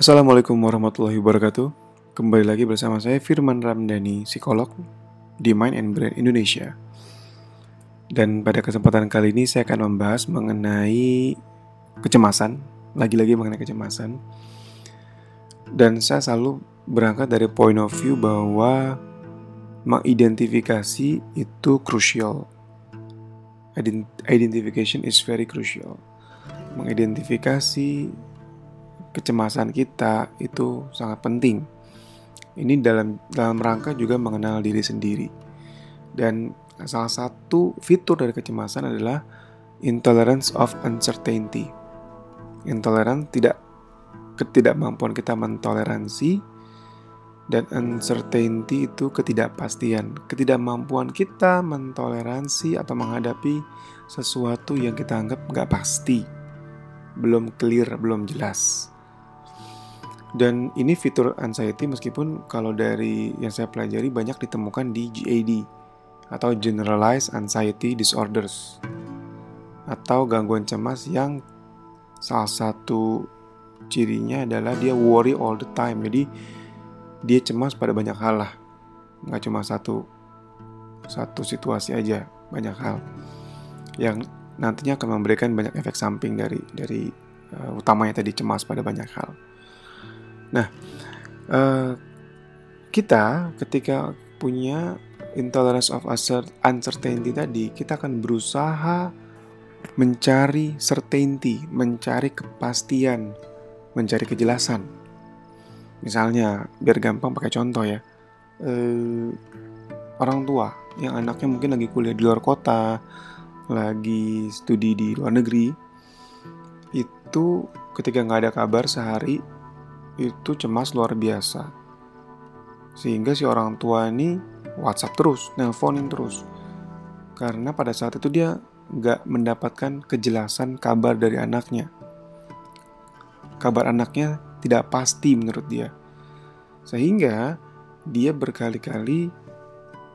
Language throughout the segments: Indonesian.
Assalamualaikum warahmatullahi wabarakatuh. Kembali lagi bersama saya Firman Ramdhani, psikolog di Mind and Brain Indonesia. Dan pada kesempatan kali ini saya akan membahas mengenai kecemasan, lagi-lagi mengenai kecemasan. Dan saya selalu berangkat dari point of view bahwa mengidentifikasi itu crucial. Identification is very crucial. Mengidentifikasi kecemasan kita itu sangat penting. Ini dalam dalam rangka juga mengenal diri sendiri. Dan salah satu fitur dari kecemasan adalah intolerance of uncertainty. Intoleran tidak ketidakmampuan kita mentoleransi dan uncertainty itu ketidakpastian. Ketidakmampuan kita mentoleransi atau menghadapi sesuatu yang kita anggap nggak pasti, belum clear, belum jelas. Dan ini fitur anxiety meskipun kalau dari yang saya pelajari banyak ditemukan di GAD atau Generalized Anxiety Disorders atau gangguan cemas yang salah satu cirinya adalah dia worry all the time. Jadi dia cemas pada banyak hal lah, nggak cuma satu satu situasi aja, banyak hal yang nantinya akan memberikan banyak efek samping dari dari uh, utamanya tadi cemas pada banyak hal. Nah, uh, kita ketika punya intolerance of uncertainty tadi, kita akan berusaha mencari certainty, mencari kepastian, mencari kejelasan. Misalnya, biar gampang pakai contoh ya, uh, orang tua yang anaknya mungkin lagi kuliah di luar kota, lagi studi di luar negeri, itu ketika nggak ada kabar sehari itu cemas luar biasa. Sehingga si orang tua ini WhatsApp terus, nelponin terus. Karena pada saat itu dia nggak mendapatkan kejelasan kabar dari anaknya. Kabar anaknya tidak pasti menurut dia. Sehingga dia berkali-kali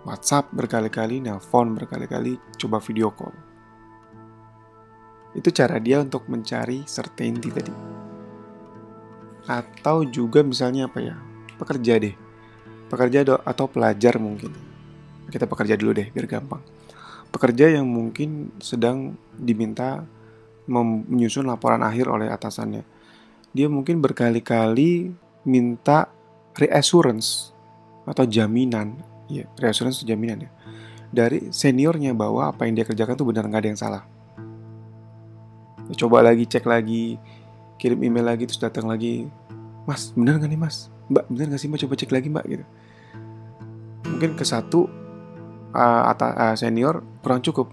WhatsApp, berkali-kali nelpon, berkali-kali coba video call. Itu cara dia untuk mencari certainty tadi atau juga misalnya apa ya pekerja deh. Pekerja atau pelajar mungkin. Kita pekerja dulu deh biar gampang. Pekerja yang mungkin sedang diminta menyusun laporan akhir oleh atasannya. Dia mungkin berkali-kali minta reassurance atau jaminan. Ya reassurance itu jaminan ya. Dari seniornya bahwa apa yang dia kerjakan tuh benar nggak ada yang salah. Coba lagi cek lagi kirim email lagi terus datang lagi. Mas bener gak nih mas? Mbak bener gak sih mbak? Coba cek lagi mbak gitu. Mungkin ke satu uh, atau uh, senior kurang cukup.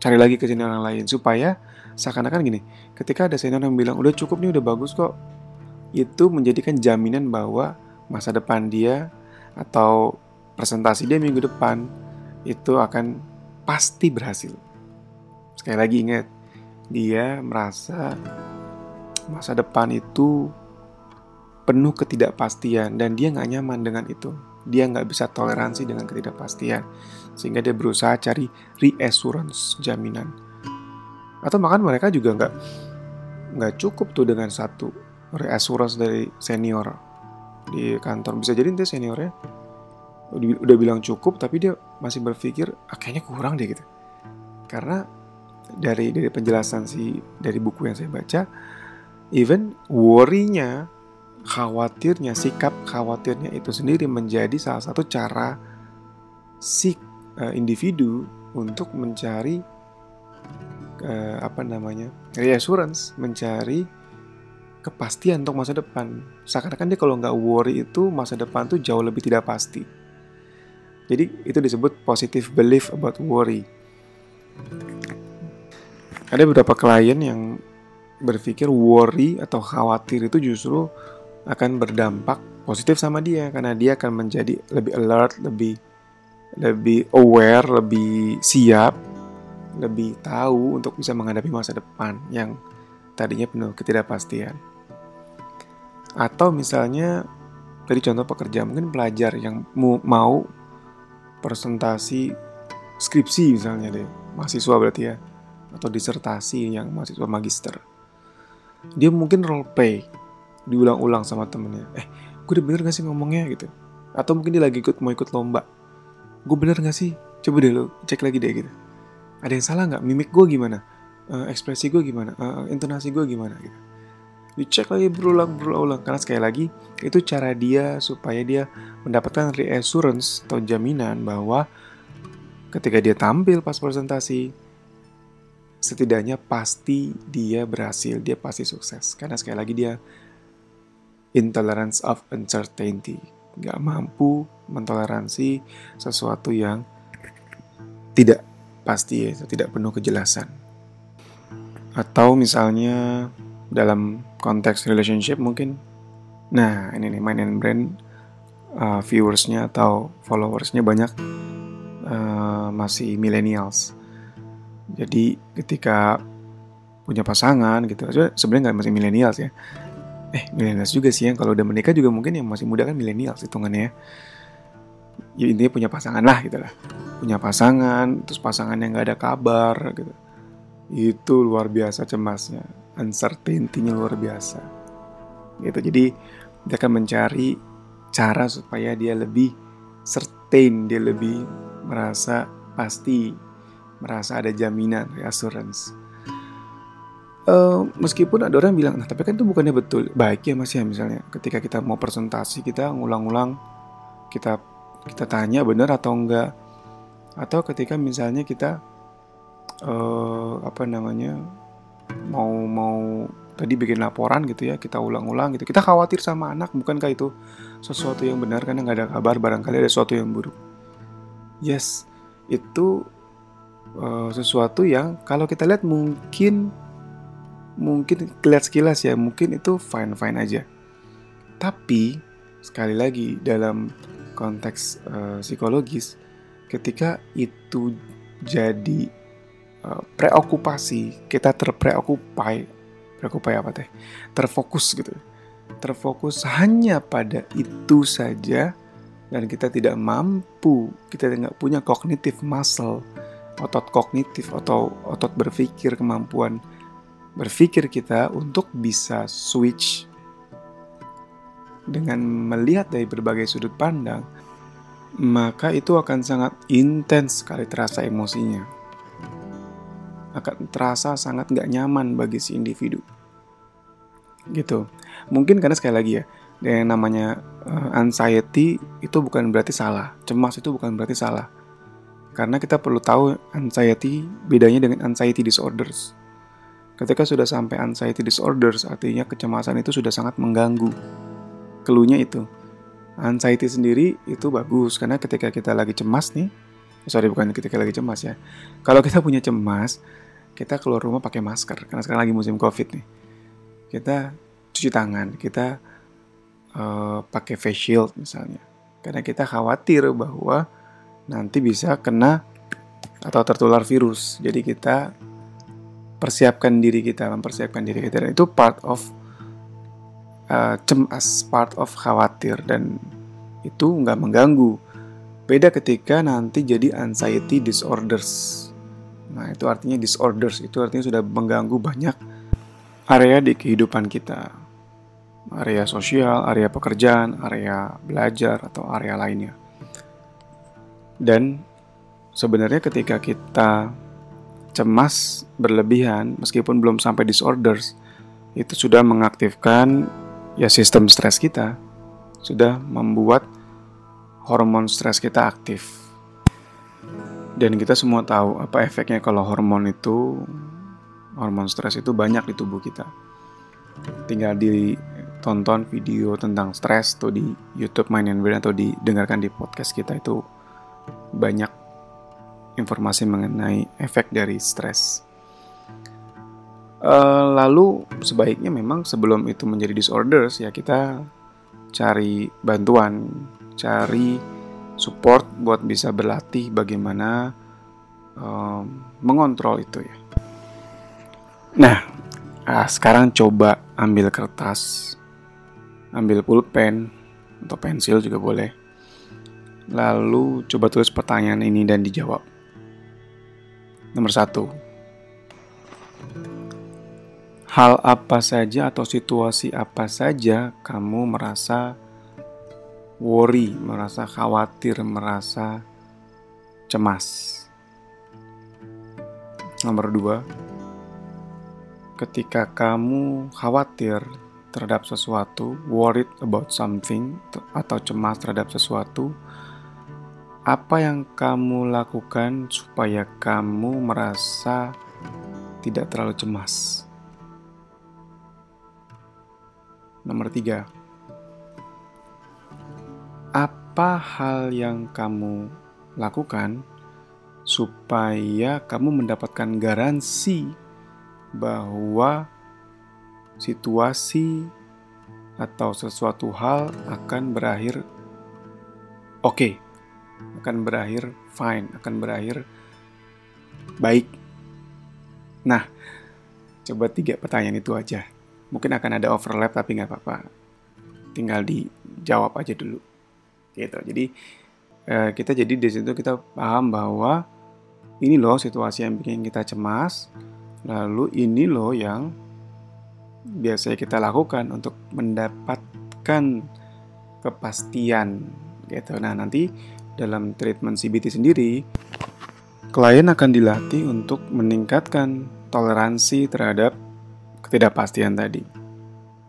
Cari lagi ke senior yang lain supaya seakan-akan gini ketika ada senior yang bilang udah cukup nih udah bagus kok itu menjadikan jaminan bahwa masa depan dia atau presentasi dia minggu depan itu akan pasti berhasil. Sekali lagi ingat dia merasa masa depan itu penuh ketidakpastian dan dia nggak nyaman dengan itu. Dia nggak bisa toleransi dengan ketidakpastian, sehingga dia berusaha cari reassurance jaminan. Atau bahkan mereka juga nggak nggak cukup tuh dengan satu reassurance dari senior di kantor. Bisa jadi nanti seniornya udah bilang cukup, tapi dia masih berpikir ah, kayaknya kurang deh gitu. Karena dari dari penjelasan si dari buku yang saya baca even worry-nya, khawatirnya, sikap khawatirnya itu sendiri menjadi salah satu cara si uh, individu untuk mencari uh, apa namanya reassurance, mencari kepastian untuk masa depan. Seakan-akan dia kalau nggak worry itu masa depan tuh jauh lebih tidak pasti. Jadi itu disebut positive belief about worry. Ada beberapa klien yang berpikir worry atau khawatir itu justru akan berdampak positif sama dia karena dia akan menjadi lebih alert, lebih lebih aware, lebih siap, lebih tahu untuk bisa menghadapi masa depan yang tadinya penuh ketidakpastian. Atau misalnya dari contoh pekerja mungkin pelajar yang mau presentasi skripsi misalnya deh, mahasiswa berarti ya, atau disertasi yang mahasiswa magister dia mungkin role play diulang-ulang sama temennya. Eh gue udah bener gak sih ngomongnya? Gitu. Atau mungkin dia lagi ikut mau ikut lomba. Gue bener gak sih? Coba deh lo cek lagi deh gitu. Ada yang salah nggak mimik gue gimana? Uh, ekspresi gue gimana? Uh, intonasi gue gimana? Gitu. Dicek lagi berulang berulang karena sekali lagi itu cara dia supaya dia mendapatkan reassurance atau jaminan bahwa ketika dia tampil pas presentasi setidaknya pasti dia berhasil dia pasti sukses. Karena sekali lagi dia intolerance of uncertainty. Nggak mampu mentoleransi sesuatu yang tidak pasti ya tidak penuh kejelasan. Atau misalnya dalam konteks relationship mungkin nah ini nih main and brand uh, viewersnya atau followersnya banyak uh, masih millennials jadi ketika punya pasangan gitu sebenarnya nggak masih millennials ya. Eh millennials juga sih yang kalau udah menikah juga mungkin yang masih muda kan millennials hitungannya ya. Ya intinya punya pasangan lah gitu lah. Punya pasangan terus pasangan yang nggak ada kabar gitu. Itu luar biasa cemasnya. Uncertainty-nya luar biasa. Gitu. Jadi dia akan mencari cara supaya dia lebih certain, dia lebih merasa pasti, merasa ada jaminan, reassurance. Uh, meskipun ada orang bilang, nah tapi kan itu bukannya betul. Baik ya mas ya misalnya, ketika kita mau presentasi kita ngulang-ulang, kita kita tanya benar atau enggak, atau ketika misalnya kita uh, apa namanya mau mau tadi bikin laporan gitu ya kita ulang-ulang gitu kita khawatir sama anak bukankah itu sesuatu yang benar karena nggak ada kabar barangkali ada sesuatu yang buruk yes itu uh, sesuatu yang kalau kita lihat mungkin mungkin kelihatan sekilas ya mungkin itu fine fine aja. Tapi sekali lagi dalam konteks uh, psikologis ketika itu jadi Eh, preokupasi kita terpreokupai preokupai apa teh? Terfokus gitu. Terfokus hanya pada itu saja dan kita tidak mampu kita tidak punya kognitif muscle otot kognitif atau otot berpikir kemampuan berpikir kita untuk bisa switch dengan melihat dari berbagai sudut pandang maka itu akan sangat intens sekali terasa emosinya akan terasa sangat nggak nyaman bagi si individu. Gitu. Mungkin karena sekali lagi ya, yang namanya uh, anxiety itu bukan berarti salah, cemas itu bukan berarti salah. Karena kita perlu tahu anxiety bedanya dengan anxiety disorders. Ketika sudah sampai anxiety disorders, artinya kecemasan itu sudah sangat mengganggu. Keluhnya itu. Anxiety sendiri itu bagus karena ketika kita lagi cemas nih, sorry bukan ketika lagi cemas ya. Kalau kita punya cemas, kita keluar rumah pakai masker karena sekarang lagi musim covid nih kita cuci tangan kita uh, pakai face shield misalnya karena kita khawatir bahwa nanti bisa kena atau tertular virus. Jadi kita persiapkan diri kita mempersiapkan diri kita. Dan itu part of uh, cemas part of khawatir. Dan itu nggak mengganggu. Beda ketika nanti jadi anxiety disorders. Nah, itu artinya disorders, itu artinya sudah mengganggu banyak area di kehidupan kita. Area sosial, area pekerjaan, area belajar, atau area lainnya. Dan sebenarnya ketika kita cemas berlebihan, meskipun belum sampai disorders, itu sudah mengaktifkan ya sistem stres kita, sudah membuat hormon stres kita aktif dan kita semua tahu apa efeknya kalau hormon itu hormon stres itu banyak di tubuh kita. Tinggal ditonton video tentang stres atau di YouTube Mind and Brain atau didengarkan di podcast kita itu banyak informasi mengenai efek dari stres. Uh, lalu sebaiknya memang sebelum itu menjadi disorders ya kita cari bantuan, cari support buat bisa berlatih bagaimana um, mengontrol itu ya. Nah, ah, sekarang coba ambil kertas, ambil pulpen atau pensil juga boleh. Lalu coba tulis pertanyaan ini dan dijawab. Nomor satu, hal apa saja atau situasi apa saja kamu merasa worry, merasa khawatir, merasa cemas. Nomor dua, ketika kamu khawatir terhadap sesuatu, worried about something, atau cemas terhadap sesuatu, apa yang kamu lakukan supaya kamu merasa tidak terlalu cemas? Nomor tiga, apa hal yang kamu lakukan supaya kamu mendapatkan garansi bahwa situasi atau sesuatu hal akan berakhir oke, okay, akan berakhir fine, akan berakhir baik. Nah, coba tiga pertanyaan itu aja. Mungkin akan ada overlap tapi nggak apa-apa. Tinggal dijawab aja dulu. Gitu. Jadi eh, kita jadi di situ kita paham bahwa ini loh situasi yang bikin kita cemas. Lalu ini loh yang biasanya kita lakukan untuk mendapatkan kepastian gitu. Nah, nanti dalam treatment CBT sendiri klien akan dilatih untuk meningkatkan toleransi terhadap ketidakpastian tadi.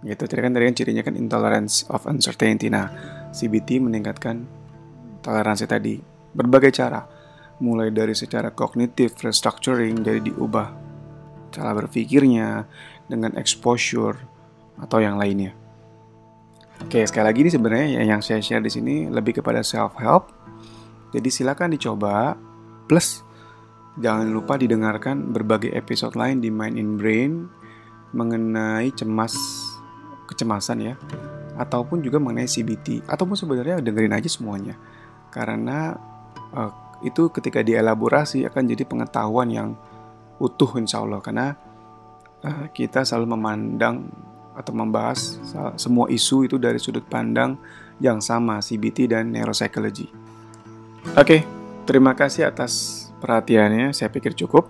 Gitu. Jadi kan tadi kan cirinya kan intolerance of uncertainty. Nah, CBT meningkatkan toleransi tadi berbagai cara. Mulai dari secara kognitif restructuring jadi diubah cara berpikirnya dengan exposure atau yang lainnya. Oke, sekali lagi ini sebenarnya yang saya share di sini lebih kepada self help. Jadi silakan dicoba. Plus jangan lupa didengarkan berbagai episode lain di Mind in Brain mengenai cemas kecemasan ya ataupun juga mengenai CBT ataupun sebenarnya dengerin aja semuanya karena uh, itu ketika dielaborasi akan jadi pengetahuan yang utuh insya Allah karena uh, kita selalu memandang atau membahas semua isu itu dari sudut pandang yang sama CBT dan neuropsychology. Oke, okay, terima kasih atas perhatiannya. Saya pikir cukup.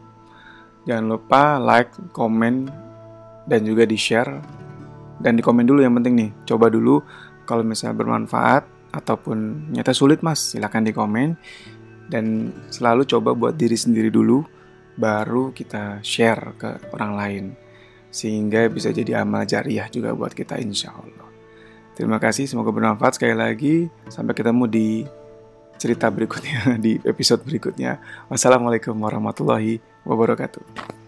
Jangan lupa like, komen, dan juga di-share. Dan di komen dulu yang penting nih. Coba dulu kalau misalnya bermanfaat ataupun nyata sulit mas, silahkan di komen. Dan selalu coba buat diri sendiri dulu, baru kita share ke orang lain. Sehingga bisa jadi amal jariah juga buat kita insya Allah. Terima kasih, semoga bermanfaat sekali lagi. Sampai ketemu di cerita berikutnya, di episode berikutnya. Wassalamualaikum warahmatullahi wabarakatuh.